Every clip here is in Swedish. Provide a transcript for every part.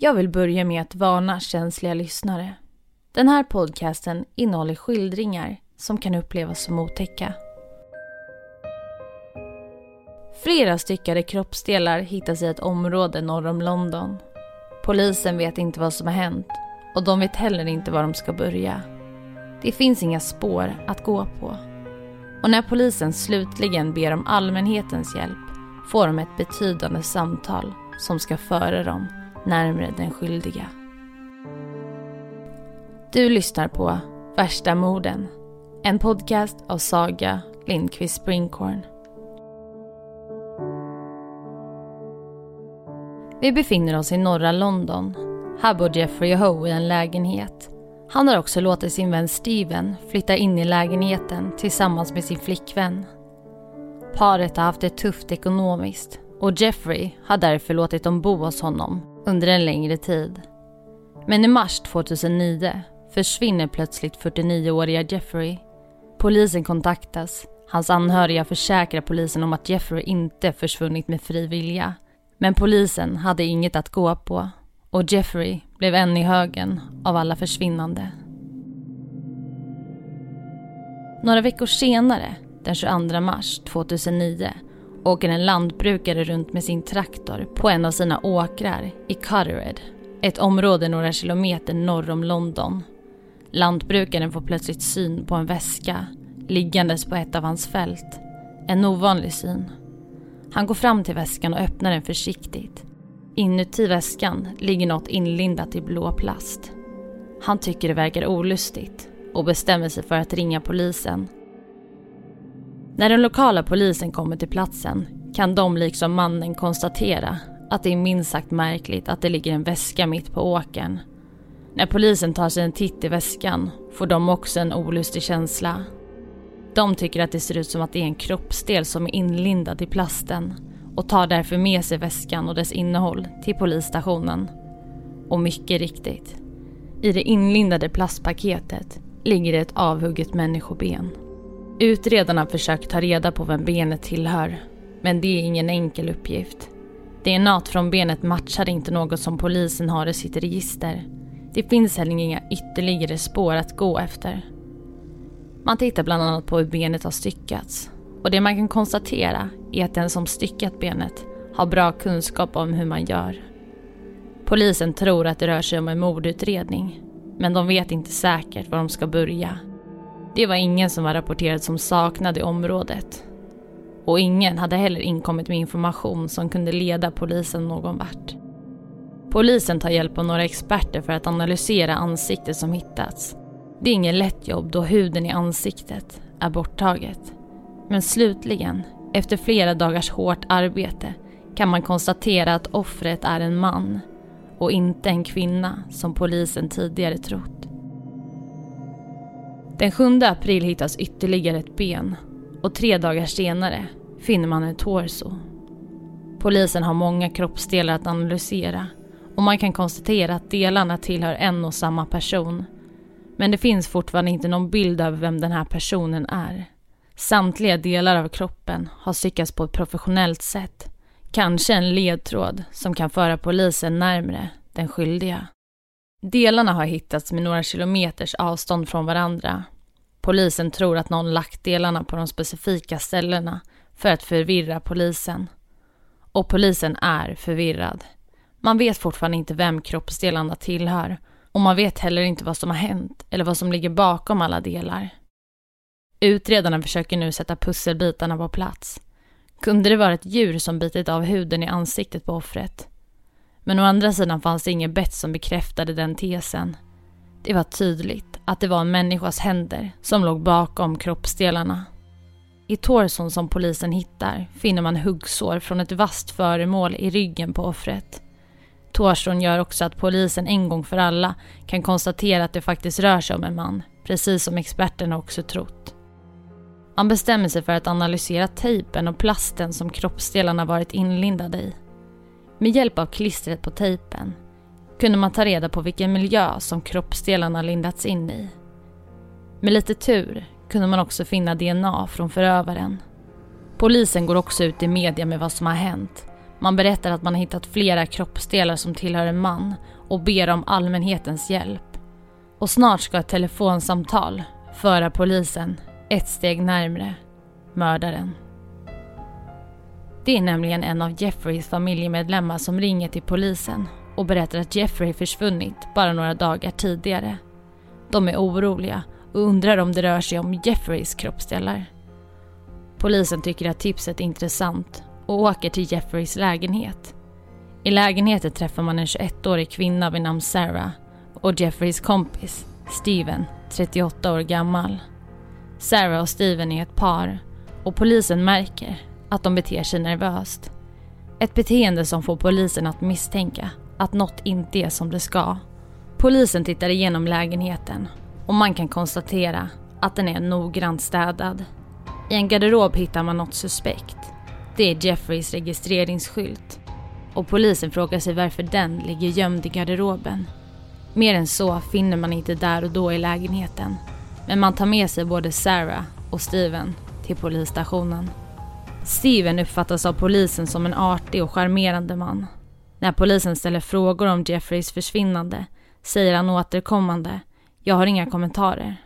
Jag vill börja med att varna känsliga lyssnare. Den här podcasten innehåller skildringar som kan upplevas som otäcka. Flera styckade kroppsdelar hittas i ett område norr om London. Polisen vet inte vad som har hänt och de vet heller inte var de ska börja. Det finns inga spår att gå på. Och när polisen slutligen ber om allmänhetens hjälp får de ett betydande samtal som ska föra dem närmre den skyldiga. Du lyssnar på Värsta morden. En podcast av Saga Lindqvist Springhorn. Vi befinner oss i norra London. Här bor Jeffrey Ho i en lägenhet. Han har också låtit sin vän Steven flytta in i lägenheten tillsammans med sin flickvän. Paret har haft det tufft ekonomiskt och Jeffrey har därför låtit dem bo hos honom under en längre tid. Men i mars 2009 försvinner plötsligt 49-åriga Jeffrey. Polisen kontaktas. Hans anhöriga försäkrar polisen om att Jeffrey inte försvunnit med fri vilja. Men polisen hade inget att gå på och Jeffrey blev en i högen av alla försvinnande. Några veckor senare, den 22 mars 2009, åker en lantbrukare runt med sin traktor på en av sina åkrar i Cuttered, ett område några kilometer norr om London. Lantbrukaren får plötsligt syn på en väska liggandes på ett av hans fält. En ovanlig syn. Han går fram till väskan och öppnar den försiktigt. Inuti väskan ligger något inlindat i blå plast. Han tycker det verkar olustigt och bestämmer sig för att ringa polisen när den lokala polisen kommer till platsen kan de liksom mannen konstatera att det är minst sagt märkligt att det ligger en väska mitt på åkern. När polisen tar sig en titt i väskan får de också en olustig känsla. De tycker att det ser ut som att det är en kroppsdel som är inlindad i plasten och tar därför med sig väskan och dess innehåll till polisstationen. Och mycket riktigt, i det inlindade plastpaketet ligger det ett avhugget människoben. Utredarna försöker ta reda på vem benet tillhör, men det är ingen enkel uppgift. DNA från benet matchar inte något som polisen har i sitt register. Det finns heller inga ytterligare spår att gå efter. Man tittar bland annat på hur benet har styckats och det man kan konstatera är att den som styckat benet har bra kunskap om hur man gör. Polisen tror att det rör sig om en mordutredning, men de vet inte säkert var de ska börja. Det var ingen som var rapporterad som saknad i området. Och ingen hade heller inkommit med information som kunde leda polisen någon vart. Polisen tar hjälp av några experter för att analysera ansiktet som hittats. Det är inget lätt jobb då huden i ansiktet är borttaget. Men slutligen, efter flera dagars hårt arbete, kan man konstatera att offret är en man och inte en kvinna som polisen tidigare trott. Den 7 april hittas ytterligare ett ben och tre dagar senare finner man en torso. Polisen har många kroppsdelar att analysera och man kan konstatera att delarna tillhör en och samma person. Men det finns fortfarande inte någon bild av vem den här personen är. Samtliga delar av kroppen har styckats på ett professionellt sätt. Kanske en ledtråd som kan föra polisen närmre den skyldiga. Delarna har hittats med några kilometers avstånd från varandra. Polisen tror att någon lagt delarna på de specifika ställena för att förvirra polisen. Och polisen är förvirrad. Man vet fortfarande inte vem kroppsdelarna tillhör och man vet heller inte vad som har hänt eller vad som ligger bakom alla delar. Utredarna försöker nu sätta pusselbitarna på plats. Kunde det vara ett djur som bitit av huden i ansiktet på offret? Men å andra sidan fanns det inget bett som bekräftade den tesen. Det var tydligt att det var en människas händer som låg bakom kroppsdelarna. I torson som polisen hittar finner man huggsår från ett vasst föremål i ryggen på offret. Torson gör också att polisen en gång för alla kan konstatera att det faktiskt rör sig om en man, precis som experterna också trott. Man bestämmer sig för att analysera tejpen och plasten som kroppsdelarna varit inlindade i. Med hjälp av klistret på tejpen kunde man ta reda på vilken miljö som kroppsdelarna lindats in i. Med lite tur kunde man också finna DNA från förövaren. Polisen går också ut i media med vad som har hänt Man berättar att man har hittat flera kroppsdelar som tillhör en man och ber om allmänhetens hjälp. Och snart ska ett telefonsamtal föra polisen ett steg närmre mördaren. Det är nämligen en av Jeffreys familjemedlemmar som ringer till polisen och berättar att Jeffrey försvunnit bara några dagar tidigare. De är oroliga och undrar om det rör sig om Jeffreys kroppsdelar. Polisen tycker att tipset är intressant och åker till Jeffreys lägenhet. I lägenheten träffar man en 21-årig kvinna vid namn Sarah och Jeffreys kompis, Steven, 38 år gammal. Sarah och Steven är ett par och polisen märker att de beter sig nervöst. Ett beteende som får polisen att misstänka att något inte är som det ska. Polisen tittar igenom lägenheten och man kan konstatera att den är noggrant städad. I en garderob hittar man något suspekt. Det är Jeffreys registreringsskylt. Och polisen frågar sig varför den ligger gömd i garderoben. Mer än så finner man inte där och då i lägenheten. Men man tar med sig både Sarah och Steven till polisstationen. Steven uppfattas av polisen som en artig och charmerande man. När polisen ställer frågor om Jeffreys försvinnande säger han återkommande “Jag har inga kommentarer”.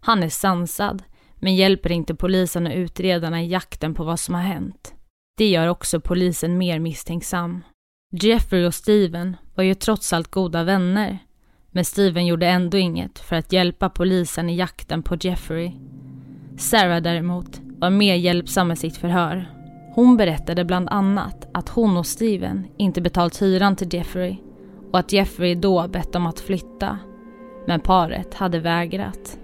Han är sansad, men hjälper inte polisen och utredarna i jakten på vad som har hänt. Det gör också polisen mer misstänksam. Jeffrey och Steven var ju trots allt goda vänner, men Steven gjorde ändå inget för att hjälpa polisen i jakten på Jeffrey. Sarah däremot var mer hjälpsam med sitt förhör. Hon berättade bland annat att hon och Steven inte betalt hyran till Jeffrey och att Jeffrey då bett om att flytta. Men paret hade vägrat.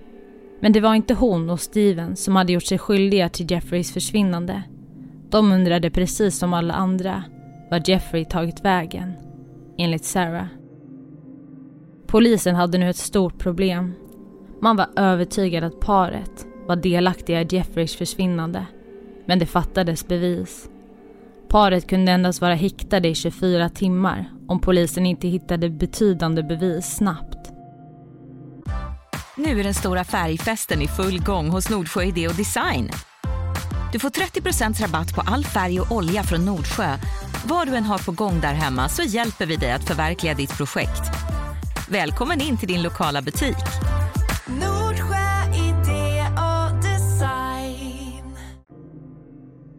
Men det var inte hon och Steven som hade gjort sig skyldiga till Jeffreys försvinnande. De undrade precis som alla andra var Jeffrey tagit vägen, enligt Sarah. Polisen hade nu ett stort problem. Man var övertygad att paret var delaktiga i Jeffreys försvinnande, men det fattades bevis. Paret kunde endast vara häktade i 24 timmar om polisen inte hittade betydande bevis snabbt. Nu är den stora färgfesten i full gång hos Nordsjö Idé och Design. Du får 30% rabatt på all färg och olja från Nordsjö. Vad du än har på gång där hemma så hjälper vi dig att förverkliga ditt projekt. Välkommen in till din lokala butik.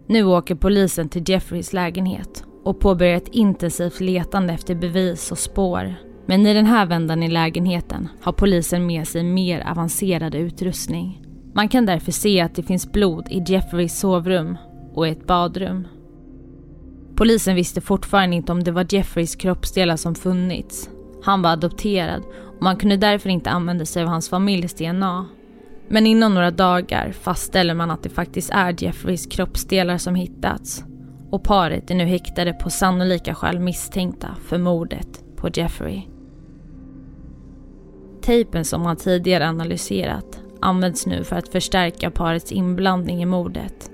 Nu åker polisen till Jeffreys lägenhet och påbörjar ett intensivt letande efter bevis och spår. Men i den här vändan i lägenheten har polisen med sig mer avancerad utrustning. Man kan därför se att det finns blod i Jeffreys sovrum och i ett badrum. Polisen visste fortfarande inte om det var Jeffreys kroppsdelar som funnits. Han var adopterad och man kunde därför inte använda sig av hans familjs DNA. Men inom några dagar fastställer man att det faktiskt är Jeffreys kroppsdelar som hittats. Och paret är nu häktade på sannolika skäl misstänkta för mordet på Jeffrey. Tejpen som man tidigare analyserat används nu för att förstärka parets inblandning i mordet.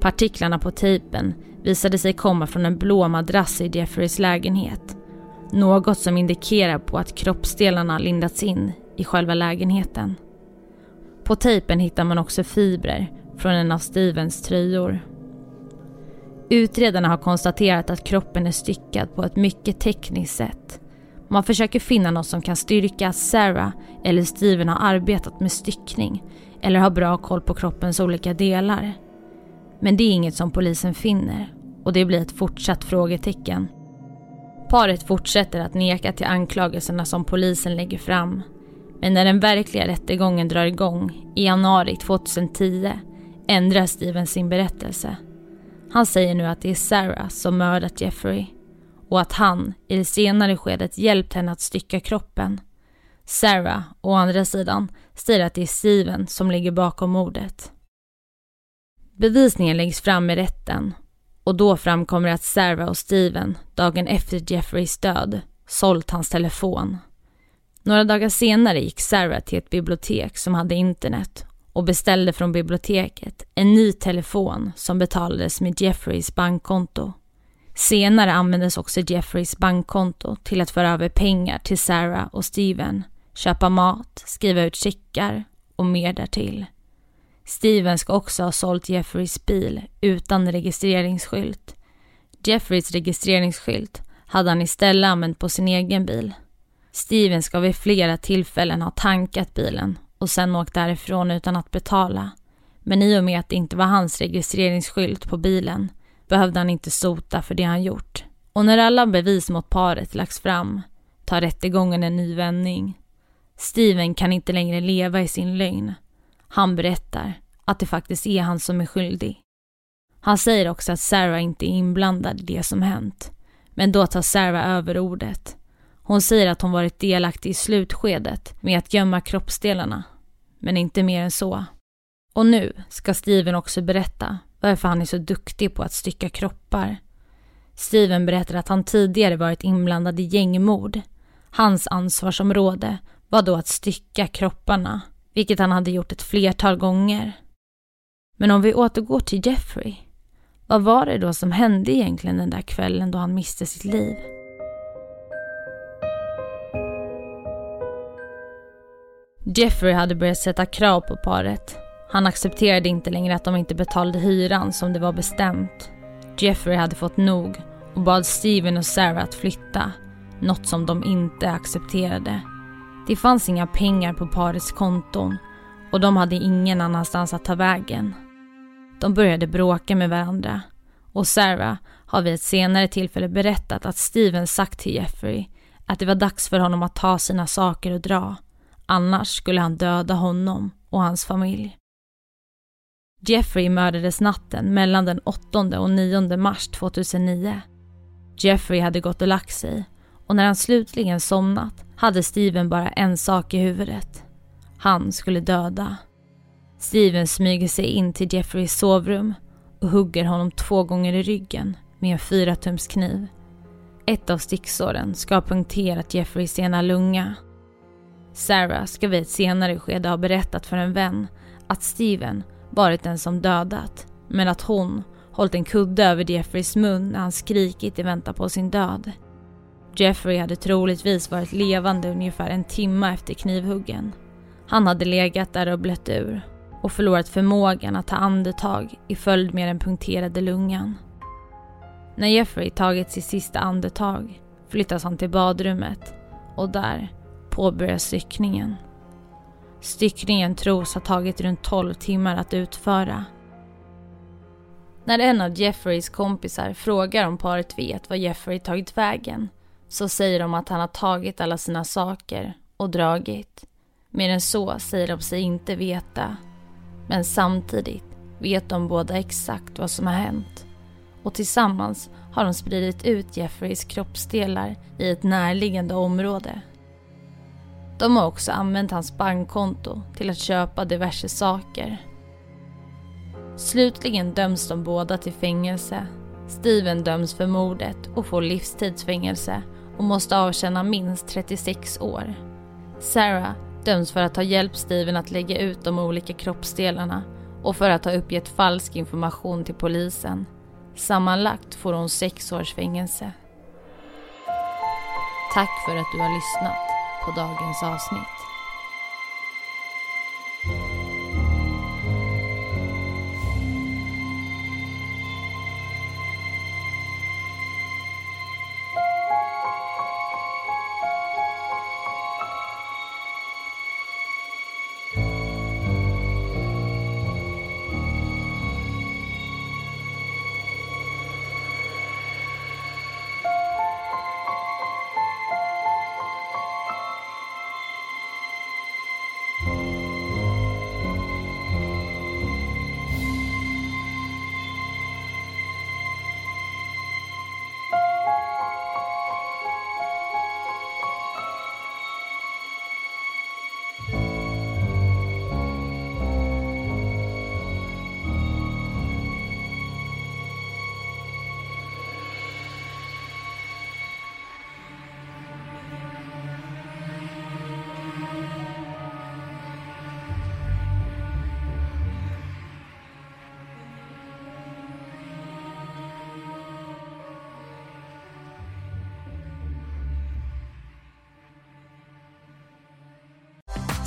Partiklarna på tejpen visade sig komma från en blå madrass i Jeffreys lägenhet. Något som indikerar på att kroppsdelarna lindats in i själva lägenheten. På tejpen hittar man också fibrer från en av Stevens tröjor. Utredarna har konstaterat att kroppen är styckad på ett mycket tekniskt sätt. Man försöker finna något som kan styrka att Sarah eller Steven har arbetat med styckning eller har bra koll på kroppens olika delar. Men det är inget som polisen finner och det blir ett fortsatt frågetecken. Paret fortsätter att neka till anklagelserna som polisen lägger fram men när den verkliga rättegången drar igång i januari 2010 ändrar Steven sin berättelse. Han säger nu att det är Sarah som mördat Jeffrey och att han i det senare skedet hjälpt henne att stycka kroppen. Sarah, å andra sidan, säger att det är Steven som ligger bakom mordet. Bevisningen läggs fram i rätten och då framkommer att Sarah och Steven dagen efter Jeffreys död sålt hans telefon några dagar senare gick Sarah till ett bibliotek som hade internet och beställde från biblioteket en ny telefon som betalades med Jeffreys bankkonto. Senare användes också Jeffreys bankkonto till att föra över pengar till Sarah och Steven, köpa mat, skriva ut checkar och mer därtill. Steven ska också ha sålt Jeffreys bil utan registreringsskylt. Jeffreys registreringsskylt hade han istället använt på sin egen bil. Steven ska vid flera tillfällen ha tankat bilen och sen åkt därifrån utan att betala. Men i och med att det inte var hans registreringsskylt på bilen behövde han inte sota för det han gjort. Och när alla bevis mot paret lagts fram tar rättegången en ny vändning. Steven kan inte längre leva i sin lögn. Han berättar att det faktiskt är han som är skyldig. Han säger också att Sarah inte är inblandad i det som hänt. Men då tar Sarah över ordet. Hon säger att hon varit delaktig i slutskedet med att gömma kroppsdelarna. Men inte mer än så. Och nu ska Steven också berätta varför han är så duktig på att stycka kroppar. Steven berättar att han tidigare varit inblandad i gängmord. Hans ansvarsområde var då att stycka kropparna, vilket han hade gjort ett flertal gånger. Men om vi återgår till Jeffrey, vad var det då som hände egentligen den där kvällen då han miste sitt liv? Jeffrey hade börjat sätta krav på paret. Han accepterade inte längre att de inte betalade hyran som det var bestämt. Jeffrey hade fått nog och bad Steven och Sarah att flytta, något som de inte accepterade. Det fanns inga pengar på parets konton och de hade ingen annanstans att ta vägen. De började bråka med varandra och Sarah har vid ett senare tillfälle berättat att Steven sagt till Jeffrey att det var dags för honom att ta sina saker och dra. Annars skulle han döda honom och hans familj. Jeffrey mördades natten mellan den 8 och 9 mars 2009. Jeffrey hade gått och lagt sig och när han slutligen somnat hade Steven bara en sak i huvudet. Han skulle döda. Steven smyger sig in till Jeffreys sovrum och hugger honom två gånger i ryggen med en fyratumskniv. Ett av sticksåren ska ha punkterat Jeffreys ena lunga. Sarah ska vid ett senare skede ha berättat för en vän att Steven varit den som dödat, men att hon hållit en kudde över Jeffreys mun när han skrikit i väntan på sin död. Jeffrey hade troligtvis varit levande ungefär en timme efter knivhuggen. Han hade legat där och blött ur och förlorat förmågan att ta andetag i följd med den punkterade lungan. När Jeffrey tagit sitt sista andetag flyttas han till badrummet och där påbörjas styckningen. Styckningen tros ha tagit runt 12 timmar att utföra. När en av Jeffreys kompisar frågar om paret vet var Jeffrey tagit vägen så säger de att han har tagit alla sina saker och dragit. Mer än så säger de sig inte veta. Men samtidigt vet de båda exakt vad som har hänt. Och tillsammans har de spridit ut Jeffreys kroppsdelar i ett närliggande område. De har också använt hans bankkonto till att köpa diverse saker. Slutligen döms de båda till fängelse. Steven döms för mordet och får livstidsfängelse och måste avtjäna minst 36 år. Sarah döms för att ha hjälpt Steven att lägga ut de olika kroppsdelarna och för att ha uppgett falsk information till polisen. Sammanlagt får hon sex års fängelse. Tack för att du har lyssnat på dagens avsnitt.